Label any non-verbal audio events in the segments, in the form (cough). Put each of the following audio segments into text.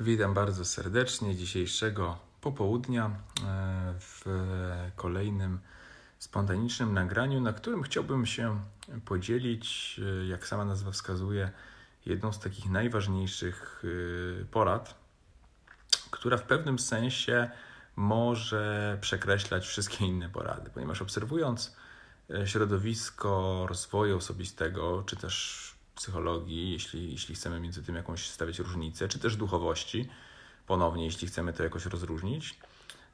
Witam bardzo serdecznie dzisiejszego popołudnia e, w kolejnym spontanicznym nagraniu, na którym chciałbym się podzielić, e, jak sama nazwa wskazuje, jedną z takich najważniejszych e, porad, która w pewnym sensie może przekreślać wszystkie inne porady, ponieważ obserwując środowisko rozwoju osobistego, czy też psychologii, jeśli, jeśli chcemy między tym jakąś stawiać różnicę, czy też duchowości, ponownie, jeśli chcemy to jakoś rozróżnić,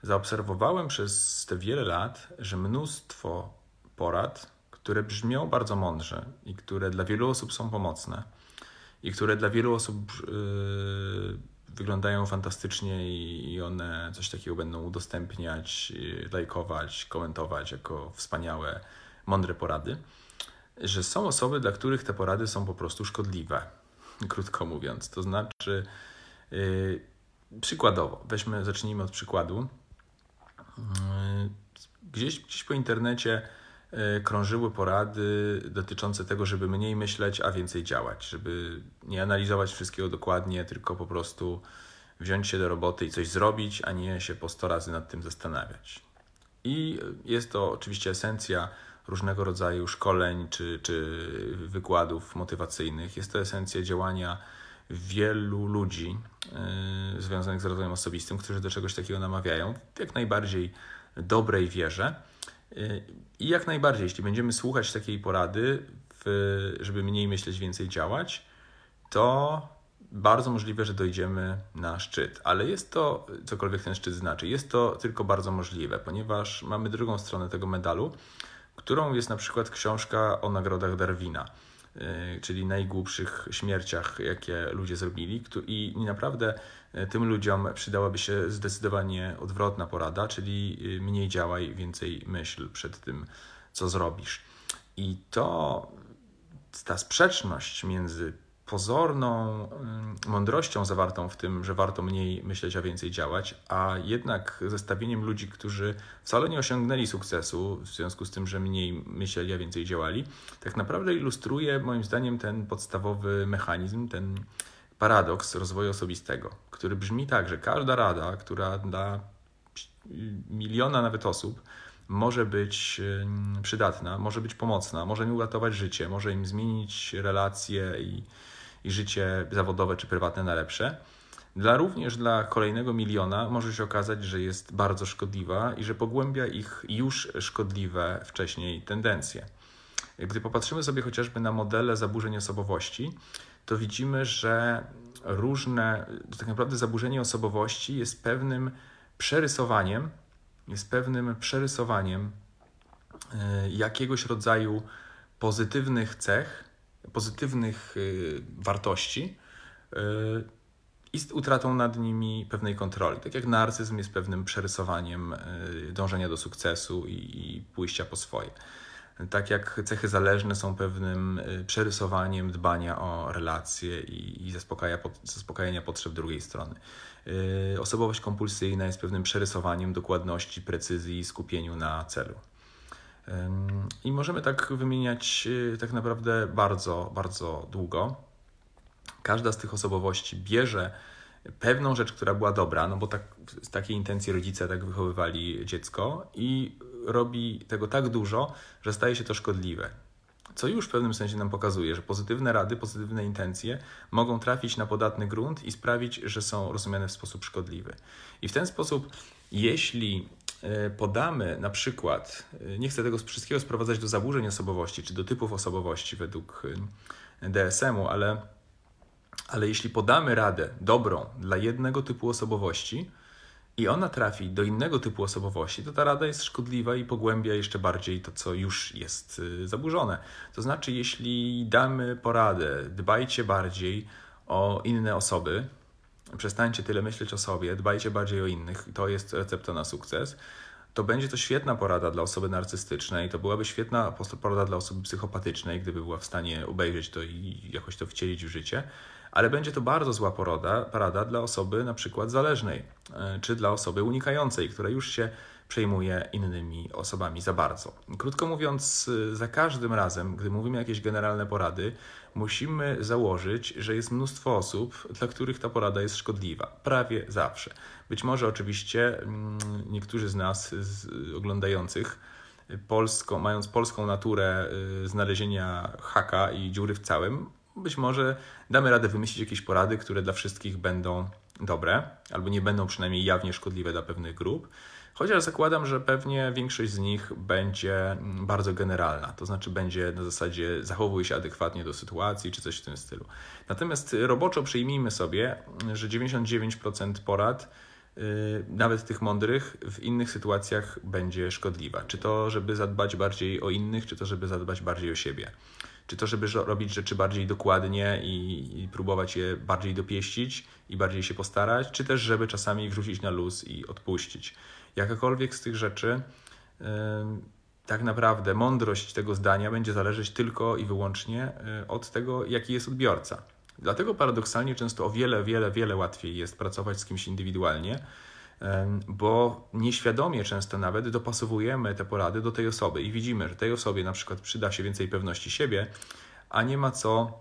zaobserwowałem przez te wiele lat, że mnóstwo porad, które brzmią bardzo mądrze i które dla wielu osób są pomocne i które dla wielu osób yy, wyglądają fantastycznie i one coś takiego będą udostępniać, lajkować, komentować jako wspaniałe, mądre porady że są osoby, dla których te porady są po prostu szkodliwe, (laughs) krótko mówiąc. To znaczy, yy, przykładowo, weźmy, zacznijmy od przykładu. Yy, gdzieś, gdzieś po internecie yy, krążyły porady dotyczące tego, żeby mniej myśleć, a więcej działać, żeby nie analizować wszystkiego dokładnie, tylko po prostu wziąć się do roboty i coś zrobić, a nie się po 100 razy nad tym zastanawiać. I jest to oczywiście esencja różnego rodzaju szkoleń czy, czy wykładów motywacyjnych. Jest to esencja działania wielu ludzi yy, związanych z rozwojem osobistym, którzy do czegoś takiego namawiają w jak najbardziej dobrej wierze. Yy, I jak najbardziej, jeśli będziemy słuchać takiej porady, w, żeby mniej myśleć, więcej działać, to bardzo możliwe, że dojdziemy na szczyt. Ale jest to, cokolwiek ten szczyt znaczy, jest to tylko bardzo możliwe, ponieważ mamy drugą stronę tego medalu, którą jest na przykład książka o nagrodach Darwina, y, czyli najgłupszych śmierciach, jakie ludzie zrobili. I naprawdę y, tym ludziom przydałaby się zdecydowanie odwrotna porada, czyli y, mniej działaj, więcej myśl przed tym, co zrobisz. I to ta sprzeczność między pozorną mądrością zawartą w tym, że warto mniej myśleć, a więcej działać, a jednak zestawieniem ludzi, którzy wcale nie osiągnęli sukcesu w związku z tym, że mniej myśleli, a więcej działali, tak naprawdę ilustruje moim zdaniem ten podstawowy mechanizm, ten paradoks rozwoju osobistego, który brzmi tak, że każda rada, która dla miliona nawet osób może być przydatna, może być pomocna, może im uratować życie, może im zmienić relacje i i życie zawodowe czy prywatne na lepsze. Dla również dla kolejnego miliona może się okazać, że jest bardzo szkodliwa i że pogłębia ich już szkodliwe wcześniej tendencje. Gdy popatrzymy sobie chociażby na modele zaburzeń osobowości, to widzimy, że różne, tak naprawdę zaburzenie osobowości jest pewnym przerysowaniem, jest pewnym przerysowaniem e, jakiegoś rodzaju pozytywnych cech pozytywnych y, wartości y, i z utratą nad nimi pewnej kontroli. Tak jak narcyzm jest pewnym przerysowaniem y, dążenia do sukcesu i pójścia po swoje. Tak jak cechy zależne są pewnym przerysowaniem dbania o relacje i, zaspokaja, zaspokajania potrzeb drugiej strony. Osobowość kompulsyjna jest pewnym przerysowaniem dokładności, precyzji i skupieniu na celu. I możemy tak wymieniać y, tak naprawdę bardzo, bardzo długo. Każda z tych osobowości bierze pewną rzecz, która była dobra, no bo tak, z takiej intencji rodzice tak wychowywali dziecko i robi tego tak dużo, że staje się to szkodliwe. Co już w pewnym sensie nam pokazuje, że pozytywne rady, pozytywne intencje mogą trafić na podatny grunt i sprawić, że są rozumiane w sposób szkodliwy. I w ten sposób, jeśli podamy na przykład, e, nie chcę tego wszystkiego sprowadzać do zaburzeń osobowości czy do typów osobowości według e, DSM-u, ale, ale jeśli podamy radę dobrą dla jednego typu osobowości i ona trafi do innego typu osobowości, to ta rada jest szkodliwa i pogłębia jeszcze bardziej to, co już jest zaburzone. To znaczy, jeśli damy poradę, dbajcie bardziej o inne osoby, przestańcie tyle myśleć o sobie, dbajcie bardziej o innych, to jest recepta na sukces, to będzie to świetna porada dla osoby narcystycznej, to byłaby świetna porada dla osoby psychopatycznej, gdyby była w stanie obejrzeć to i jakoś to wcielić w życie, ale będzie to bardzo zła porada, porada dla osoby na przykład zależnej, e, czy dla osoby unikającej, która już się przejmuje innymi osobami za bardzo. Krótko mówiąc, za każdym razem, gdy mówimy jakieś generalne porady, musimy założyć, że jest mnóstwo osób, dla których ta porada jest szkodliwa. Prawie zawsze. Być może oczywiście mm, niektórzy z nas, z oglądających, polską, mając polską naturę y, znalezienia haka i dziury w całym, być może damy radę wymyślić jakieś porady, które dla wszystkich będą dobre, albo nie będą przynajmniej jawnie szkodliwe dla pewnych grup. Chociaż zakładam, że pewnie większość z nich będzie mm, bardzo generalna, to znaczy będzie na zasadzie zachowuje się adekwatnie do sytuacji czy coś w tym stylu. Natomiast roboczo przyjmijmy sobie, że 99% porad, yy, nawet tych mądrych, w innych sytuacjach będzie szkodliwa. Czy to, żeby zadbać bardziej o innych, czy to, żeby zadbać bardziej o siebie. Czy to, żeby robić rzeczy bardziej dokładnie i, i próbować je bardziej dopieścić i bardziej się postarać, czy też, żeby czasami wrzucić na luz i odpuścić. Jakakolwiek z tych rzeczy, tak naprawdę mądrość tego zdania będzie zależeć tylko i wyłącznie y, od tego, jaki jest odbiorca. Dlatego paradoksalnie często o wiele, wiele, wiele łatwiej jest pracować z kimś indywidualnie, bo nieświadomie często nawet dopasowujemy te porady do tej osoby i widzimy, że tej osobie na przykład przyda się więcej pewności siebie, a nie ma co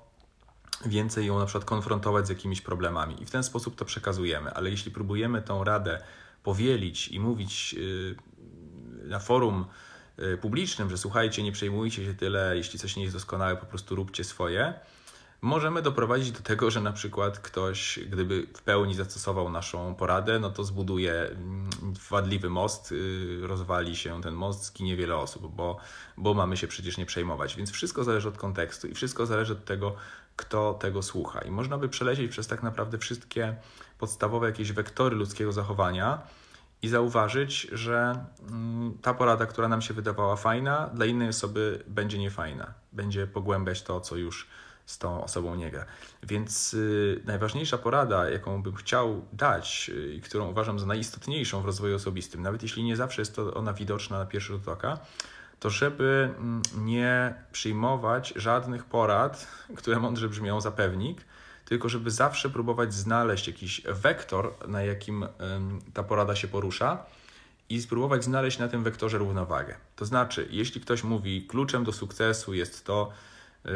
więcej ją na przykład konfrontować z jakimiś problemami i w ten sposób to przekazujemy. Ale jeśli próbujemy tą radę powielić i mówić y, na forum y, publicznym, że słuchajcie, nie przejmujcie się tyle, jeśli coś nie jest doskonałe, po prostu róbcie swoje, możemy doprowadzić do tego, że na przykład ktoś, gdyby w pełni zastosował naszą poradę, no to zbuduje mm, wadliwy most, y, rozwali się ten most, zginie wiele osób, bo, bo mamy się przecież nie przejmować. Więc wszystko zależy od kontekstu i wszystko zależy od tego, kto tego słucha. I można by przelecieć przez tak naprawdę wszystkie podstawowe jakieś wektory ludzkiego zachowania i zauważyć, że mm, ta porada, która nam się wydawała fajna, dla innej osoby będzie niefajna. Będzie pogłębiać to, co już z tą osobą nie gra. Więc y, najważniejsza porada, jaką bym chciał dać y, i którą uważam za najistotniejszą w rozwoju osobistym, nawet jeśli nie zawsze jest to ona widoczna na pierwszy rzut oka, to żeby mm, nie przyjmować żadnych porad, (laughs) które mądrze brzmią za pewnik, tylko żeby zawsze próbować znaleźć jakiś wektor, na jakim ta porada się porusza i spróbować znaleźć na tym wektorze równowagę. To znaczy, jeśli ktoś mówi, kluczem do sukcesu jest to,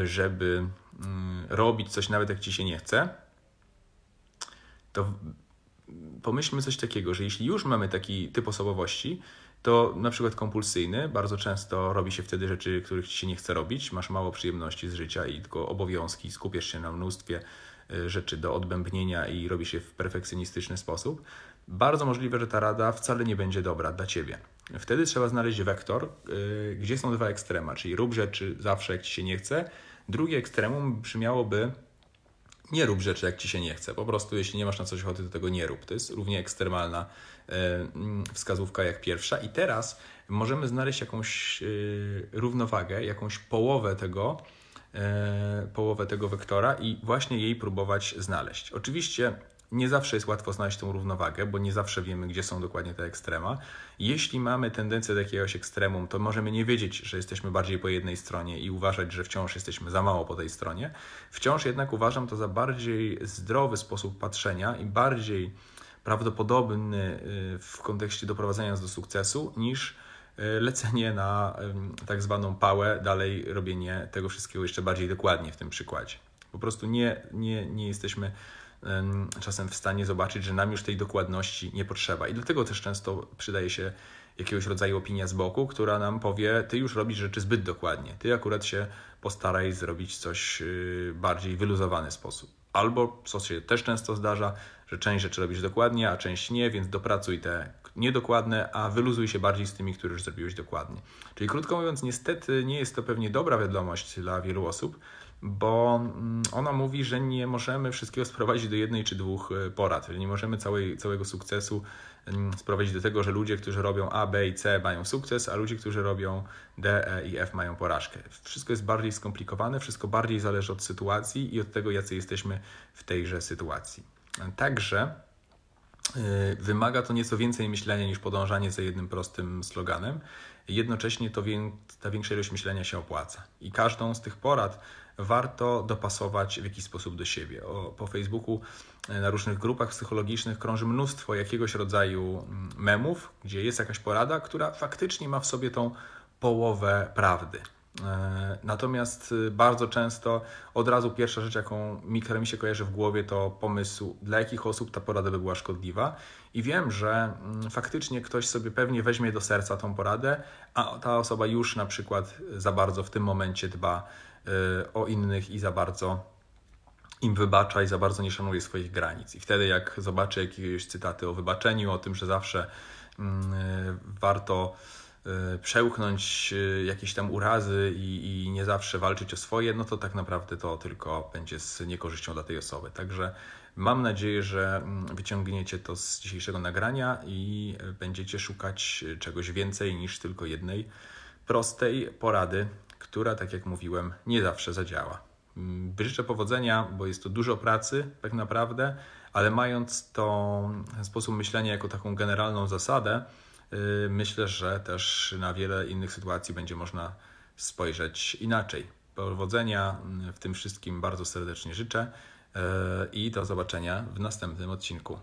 żeby mm, robić coś nawet jak ci się nie chce, to pomyślmy coś takiego, że jeśli już mamy taki typ osobowości, to na przykład kompulsyjny, bardzo często robi się wtedy rzeczy, których ci się nie chce robić, masz mało przyjemności z życia i tylko obowiązki, skupiasz się na mnóstwie y, rzeczy do odbębnienia i robi się w perfekcjonistyczny sposób, bardzo możliwe, że ta rada wcale nie będzie dobra dla ciebie. Wtedy trzeba znaleźć wektor, y, gdzie są dwa ekstrema, czyli rób rzeczy zawsze jak ci się nie chce. Drugie ekstremum brzmiałoby nie rób rzeczy, jak ci się nie chce. Po prostu, jeśli nie masz na coś ochoty, to tego nie rób. To jest równie ekstremalna mm, wskazówka jak pierwsza. I teraz możemy znaleźć jakąś e, równowagę, jakąś połowę tego, połowę tego wektora i właśnie jej próbować znaleźć. Oczywiście nie zawsze jest łatwo znaleźć tą równowagę, bo nie zawsze wiemy, gdzie są dokładnie te ekstrema. Jeśli mamy tendencję do jakiegoś ekstremum, to możemy nie wiedzieć, że jesteśmy bardziej po jednej stronie i uważać, że wciąż jesteśmy za mało po tej stronie. Wciąż jednak uważam to za bardziej zdrowy sposób patrzenia i bardziej prawdopodobny y, w kontekście doprowadzenia nas do sukcesu niż y, lecenie na tak zwaną pałę, dalej robienie tego wszystkiego jeszcze bardziej dokładnie w tym przykładzie. Po prostu nie, nie, nie jesteśmy czasem w stanie zobaczyć, że nam już tej dokładności nie potrzeba. I dlatego też często przydaje się jakiegoś rodzaju opinia z boku, która nam powie: Ty już robisz rzeczy zbyt dokładnie, ty akurat się postaraj zrobić coś y, bardziej wyluzowany sposób. Albo, co się też często zdarza, że część rzeczy robisz dokładnie, a część nie, więc dopracuj te niedokładne, a wyluzuj się bardziej z tymi, które już zrobiłeś dokładnie. Czyli krótko mówiąc, niestety nie jest to pewnie dobra wiadomość dla wielu osób, bo mm, ona mówi, że nie możemy wszystkiego sprowadzić do jednej czy dwóch e, porad. Nie możemy całej, całego sukcesu mm, sprowadzić do tego, że ludzie, którzy robią A, B i C mają sukces, a ludzie, którzy robią D, E i F mają porażkę. Wszystko jest bardziej skomplikowane, wszystko bardziej zależy od sytuacji i od tego, jacy jesteśmy w tejże sytuacji. Także e, wymaga to nieco więcej myślenia niż podążanie za jednym prostym sloganem. Jednocześnie to ta większa ilość myślenia się opłaca. I każdą z tych porad warto dopasować w jakiś sposób do siebie. O, po Facebooku e, na różnych grupach psychologicznych krąży mnóstwo jakiegoś rodzaju mm, memów, gdzie jest jakaś porada, która faktycznie ma w sobie tą połowę prawdy. E, Natomiast y, bardzo często od razu pierwsza rzecz, jaką mi, się kojarzy w głowie, to pomysł, dla jakich osób ta porada by była szkodliwa. I wiem, że mm, faktycznie ktoś sobie pewnie weźmie do serca tą poradę, a ta osoba już na przykład za bardzo w tym momencie dba o innych i za bardzo im wybacza i za bardzo nie szanuje swoich granic. I wtedy, jak zobaczę jakieś cytaty o wybaczeniu, o tym, że zawsze mm, y, warto y, przełknąć y, jakieś tam urazy i, i nie zawsze walczyć o swoje, no to tak naprawdę to tylko będzie z niekorzyścią dla tej osoby. Także mam nadzieję, że mm, wyciągniecie to z dzisiejszego nagrania i y, będziecie szukać y, czegoś więcej niż tylko jednej prostej porady, która, tak jak mówiłem, nie zawsze zadziała. Mm, Życzę powodzenia, bo jest to dużo pracy, tak naprawdę, ale mając to sposób myślenia jako taką generalną zasadę, yy, myślę, że też na wiele innych sytuacji będzie można spojrzeć inaczej. Powodzenia mm, w tym wszystkim bardzo serdecznie życzę yy, i do zobaczenia w następnym odcinku.